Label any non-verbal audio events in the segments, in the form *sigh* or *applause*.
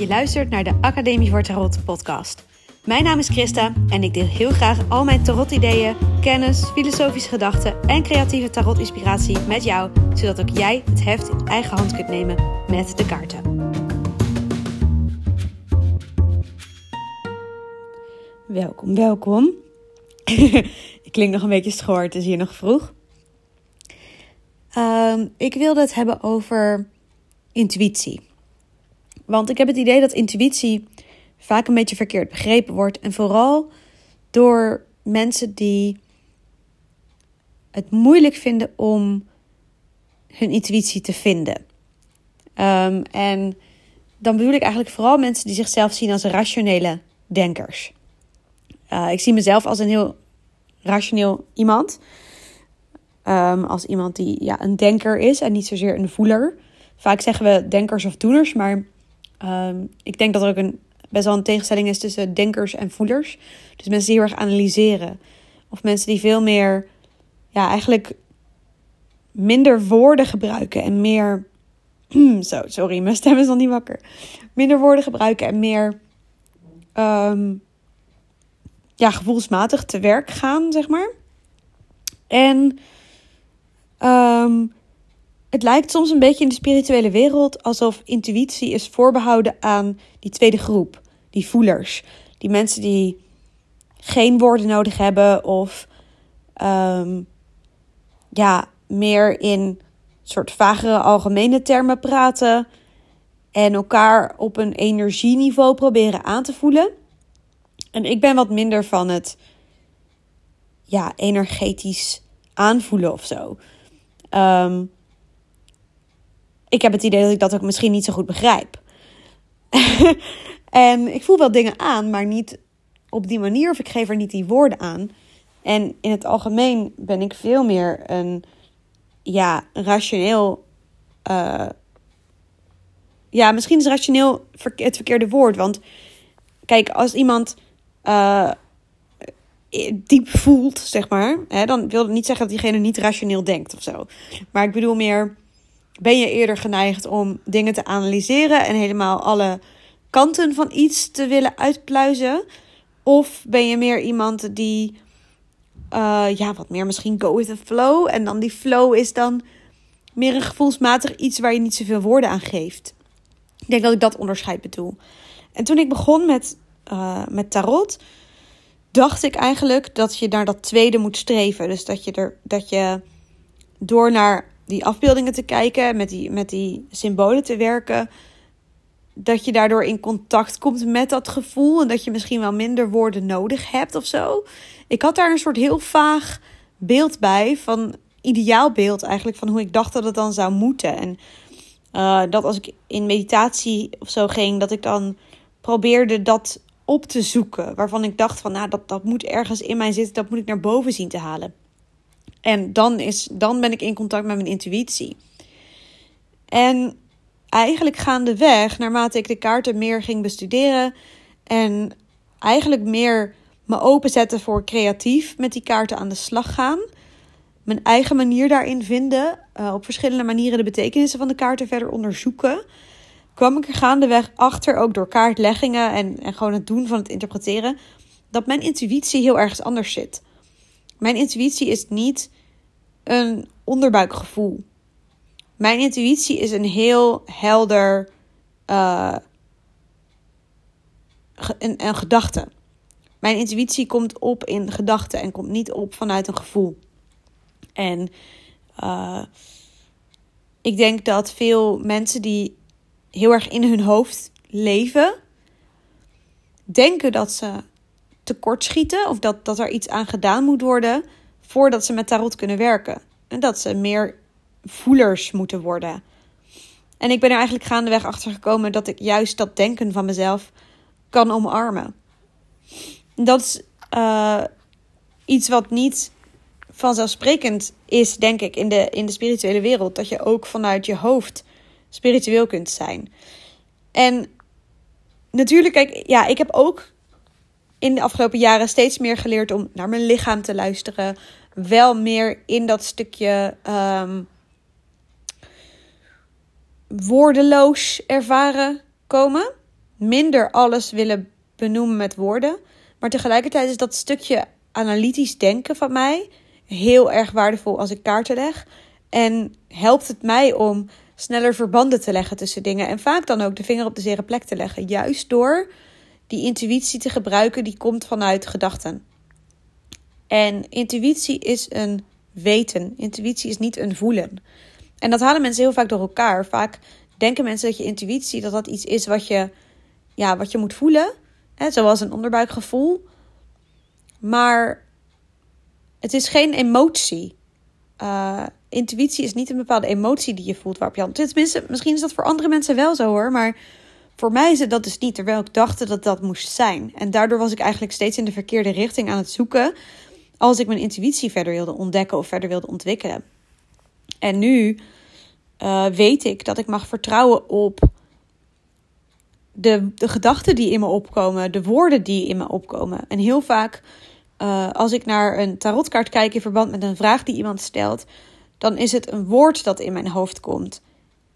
Je luistert naar de Academie voor Tarot podcast. Mijn naam is Christa en ik deel heel graag al mijn tarot-ideeën, kennis, filosofische gedachten en creatieve tarot-inspiratie met jou, zodat ook jij het heft in eigen hand kunt nemen met de kaarten. Welkom, welkom. *laughs* ik klink nog een beetje schoor, het is hier nog vroeg. Ehm, ik wilde het hebben over intuïtie. Want ik heb het idee dat intuïtie vaak een beetje verkeerd begrepen wordt. En vooral door mensen die het moeilijk vinden om hun intuïtie te vinden. Ehm, en dan bedoel ik eigenlijk vooral mensen die zichzelf zien als rationele denkers. Uh, ik zie mezelf als een heel rationeel iemand. Um, als iemand die ja, een denker is en niet zozeer een voeler. Vaak zeggen we denkers of doeners, maar um, ik denk dat er ook een, best wel een tegenstelling is tussen denkers en voelers. Dus mensen die heel erg analyseren. Of mensen die veel meer, ja, eigenlijk minder woorden gebruiken en meer. *clears throat* Zo, sorry, mijn stem is nog niet wakker. Minder woorden gebruiken en meer. Um, ja, gevoelsmatig te werk gaan, zeg maar. En um, het lijkt soms een beetje in de spirituele wereld alsof intuïtie is voorbehouden aan die tweede groep, die voelers. Die mensen die geen woorden nodig hebben of um, ja, meer in soort vagere algemene termen praten en elkaar op een energieniveau proberen aan te voelen. En ik ben wat minder van het ja, energetisch aanvoelen of zo. Um, ik heb het idee dat ik dat ook misschien niet zo goed begrijp. *laughs* en ik voel wel dingen aan, maar niet op die manier of ik geef er niet die woorden aan. En in het algemeen ben ik veel meer een ja, rationeel. Uh, ja, misschien is rationeel het verkeerde woord. Want kijk, als iemand uh, diep voelt, zeg maar, hè, dan wil het niet zeggen dat diegene niet rationeel denkt of zo. Maar ik bedoel meer ben je eerder geneigd om dingen te analyseren en helemaal alle kanten van iets te willen uitpluizen? Of ben je meer iemand die, uh, ja, wat meer misschien go with the flow. En dan die flow is dan meer een gevoelsmatig iets waar je niet zoveel woorden aan geeft. Ik denk dat ik dat onderscheid bedoel. En toen ik begon met, uh, met tarot, dacht ik eigenlijk dat je naar dat tweede moet streven. Dus dat je, er, dat je door naar die afbeeldingen te kijken, met die, met die symbolen te werken, dat je daardoor in contact komt met dat gevoel en dat je misschien wel minder woorden nodig hebt of zo. Ik had daar een soort heel vaag beeld bij van ideaalbeeld eigenlijk van hoe ik dacht dat het dan zou moeten. En uh, dat als ik in meditatie of zo ging, dat ik dan probeerde dat op te zoeken. Waarvan ik dacht van, nou, dat, dat moet ergens in mij zitten, dat moet ik naar boven zien te halen. En dan, is, dan ben ik in contact met mijn intuïtie. En eigenlijk gaandeweg, naarmate ik de kaarten meer ging bestuderen en eigenlijk meer me openzetten voor creatief met die kaarten aan de slag gaan, mijn eigen manier daarin vinden, uh, op verschillende manieren de betekenissen van de kaarten verder onderzoeken, kwam ik er gaandeweg achter, ook door kaartleggingen en, en gewoon het doen van het interpreteren, dat mijn intuïtie heel ergens anders zit. Mijn intuïtie is niet een onderbuikgevoel. Mijn intuïtie is een heel helder uh, een, een gedachte. Mijn intuïtie komt op in gedachten en komt niet op vanuit een gevoel. En uh, ik denk dat veel mensen die heel erg in hun hoofd leven, denken dat ze tekortschieten of dat, dat er iets aan gedaan moet worden voordat ze met tarot kunnen werken. En dat ze meer voelers moeten worden. En ik ben er eigenlijk gaandeweg achter gekomen dat ik juist dat denken van mezelf kan omarmen. Dat is uh, iets wat niet vanzelfsprekend is, denk ik, in de, in de spirituele wereld. Dat je ook vanuit je hoofd spiritueel kunt zijn. En natuurlijk, kijk, ja, ik heb ook in de afgelopen jaren steeds meer geleerd om naar mijn lichaam te luisteren. Wel meer in dat stukje um, woordeloos ervaren komen. minder alles willen benoemen met woorden. Maar tegelijkertijd is dat stukje analytisch denken van mij heel erg waardevol als ik kaarten leg. En helpt het mij om sneller verbanden te leggen tussen dingen. En vaak dan ook de vinger op de zere plek te leggen. Juist door die intuïtie te gebruiken die komt vanuit gedachten. En intuïtie is een weten. Intuïtie is niet een voelen. En dat halen mensen heel vaak door elkaar. Vaak denken mensen dat je intuïtie dat dat iets is wat je, ja, wat je moet voelen. Hè, zoals een onderbuikgevoel. Maar het is geen emotie. Uh, intuïtie is niet een bepaalde emotie die je voelt waarop je hand. Tenminste, misschien is dat voor andere mensen wel zo hoor. Maar voor mij is het dat dus niet. Terwijl ik dacht dat dat moest zijn. En daardoor was ik eigenlijk steeds in de verkeerde richting aan het zoeken. Als ik mijn intuïtie verder wilde ontdekken of verder wilde ontwikkelen. En nu uh, weet ik dat ik mag vertrouwen op de, gedachten die in me opkomen, de woorden die in me opkomen. En heel vaak, uh, als ik naar een tarotkaart kijk in verband met een vraag die iemand stelt, dan is het een woord dat in mijn hoofd komt.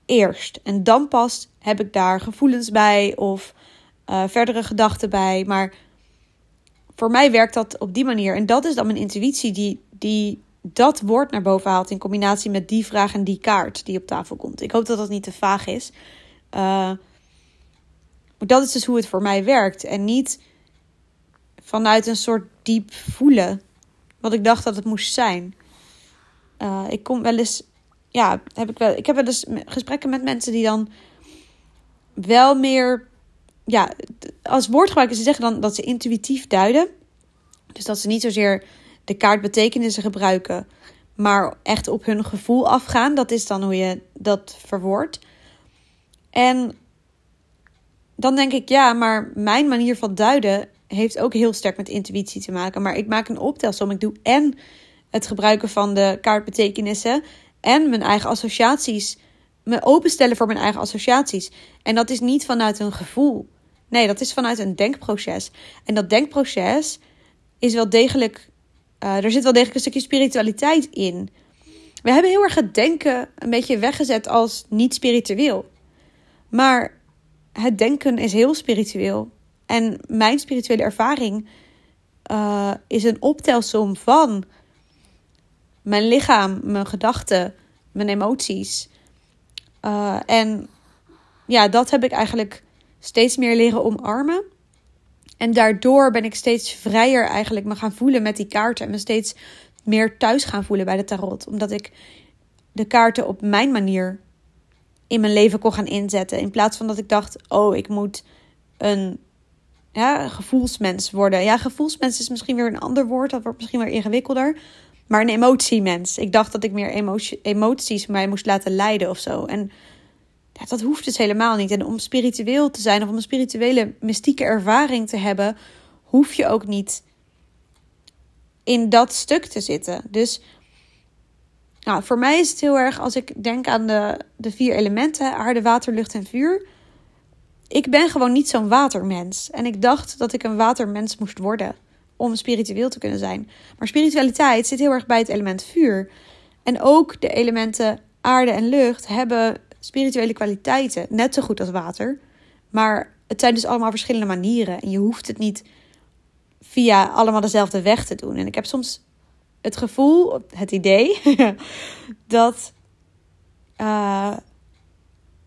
Eerst. En dan pas heb ik daar gevoelens bij of uh, verdere gedachten bij. Maar voor mij werkt dat op die manier. En dat is dan mijn intuïtie die, die dat woord naar boven haalt in combinatie met die vraag en die kaart die op tafel komt. Ik hoop dat dat niet te vaag is. Maar dat is dus hoe het voor mij werkt. En niet vanuit een soort diep voelen. Wat ik dacht dat het moest zijn. Uh, ik kom wel eens. Ja, heb ik wel. Ik heb wel gesprekken met mensen die dan wel meer. Ja, als woordgebruikers ze zeggen dan dat ze intuïtief duiden. Dus dat ze niet zozeer de kaartbetekenissen gebruiken, maar echt op hun gevoel afgaan. Dat is dan hoe je dat verwoordt. En dan denk ik, ja, maar mijn manier van duiden heeft ook heel sterk met intuïtie te maken. Maar ik maak een optelsom. Ik doe en het gebruiken van de kaartbetekenissen en mijn eigen associaties. Me openstellen voor mijn eigen associaties. En dat is niet vanuit een gevoel. Nee, dat is vanuit een denkproces. En dat denkproces is wel degelijk uh, er zit wel degelijk een stukje spiritualiteit in. We hebben heel erg het denken een beetje weggezet als niet spiritueel. Maar het denken is heel spiritueel. En mijn spirituele ervaring uh, is een optelsom van mijn lichaam, mijn gedachten, mijn emoties. Uh, en ja, dat heb ik eigenlijk steeds meer leren omarmen. En daardoor ben ik steeds vrijer eigenlijk me gaan voelen met die kaarten. En me steeds meer thuis gaan voelen bij de tarot. Omdat ik de kaarten op mijn manier in mijn leven kon gaan inzetten. In plaats van dat ik dacht, oh, ik moet een ja, gevoelsmens worden. Ja, gevoelsmens is misschien weer een ander woord. Dat wordt misschien weer ingewikkelder. Maar een emotiemens. Ik dacht dat ik meer emotie, emoties mij moest laten leiden of zo. En ja, dat hoeft dus helemaal niet. En om spiritueel te zijn of om een spirituele mystieke ervaring te hebben, hoef je ook niet in dat stuk te zitten. Dus nou, voor mij is het heel erg als ik denk aan de, de vier elementen: aarde, water, lucht en vuur. Ik ben gewoon niet zo'n watermens. En ik dacht dat ik een watermens moest worden om spiritueel te kunnen zijn. Maar spiritualiteit zit heel erg bij het element vuur. En ook de elementen aarde en lucht hebben spirituele kwaliteiten. Net zo goed als water. Maar het zijn dus allemaal verschillende manieren. En je hoeft het niet via allemaal dezelfde weg te doen. En ik heb soms het gevoel, het idee, *laughs* dat uh,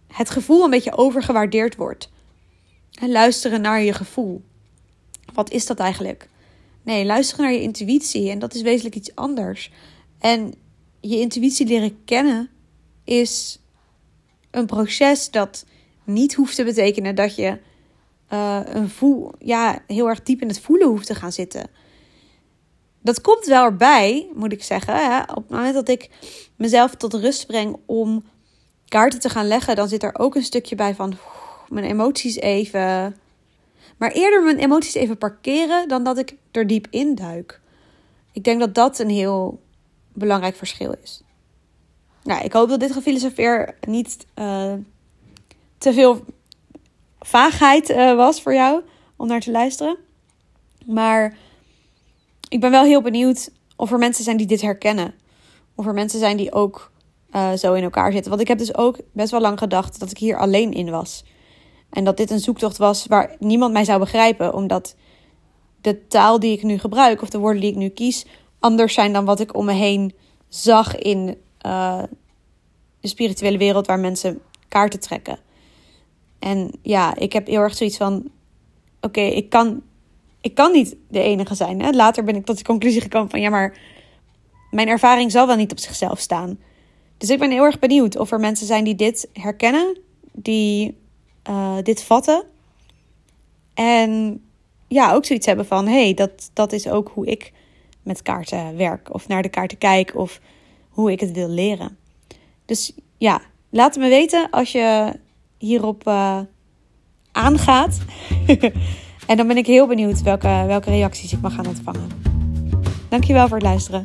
het gevoel een beetje overgewaardeerd wordt. En luisteren naar je gevoel. Wat is dat eigenlijk? Nee, luisteren naar je intuïtie. En dat is wezenlijk iets anders. En je intuïtie leren kennen is een proces dat niet hoeft te betekenen dat je uh, een voel, ja, heel erg diep in het voelen hoeft te gaan zitten. Dat komt wel erbij, moet ik zeggen. Hè? Op het moment dat ik mezelf tot rust breng om kaarten te gaan leggen, dan zit er ook een stukje bij van mijn emoties even. Maar eerder mijn emoties even parkeren dan dat ik er diep in duik. Ik denk dat dat een heel belangrijk verschil is. Nou, ik hoop dat dit gefilosofeer niet uh, te veel vaagheid uh, was voor jou om naar te luisteren. Maar ik ben wel heel benieuwd of er mensen zijn die dit herkennen. Of er mensen zijn die ook uh, zo in elkaar zitten. Want ik heb dus ook best wel lang gedacht dat ik hier alleen in was. En dat dit een zoektocht was waar niemand mij zou begrijpen, omdat de taal die ik nu gebruik of de woorden die ik nu kies anders zijn dan wat ik om me heen zag in uh, de spirituele wereld waar mensen kaarten trekken. En ja, ik heb heel erg zoiets van: oké, ik, kan, ik kan niet de enige zijn. Hè? Later ben ik tot de conclusie gekomen van: ja, maar mijn ervaring zal wel niet op zichzelf staan. Dus ik ben heel erg benieuwd of er mensen zijn die dit herkennen, die uh, dit vatten. En ja, ook zoiets hebben van: hé, hey, dat, dat is ook hoe ik met kaarten werk, of naar de kaarten kijk, of hoe ik het wil leren. Dus ja, laat het me weten als je hierop uh, aangaat. *laughs* en dan ben ik heel benieuwd welke, welke reacties ik mag gaan ontvangen. Dankjewel voor het luisteren.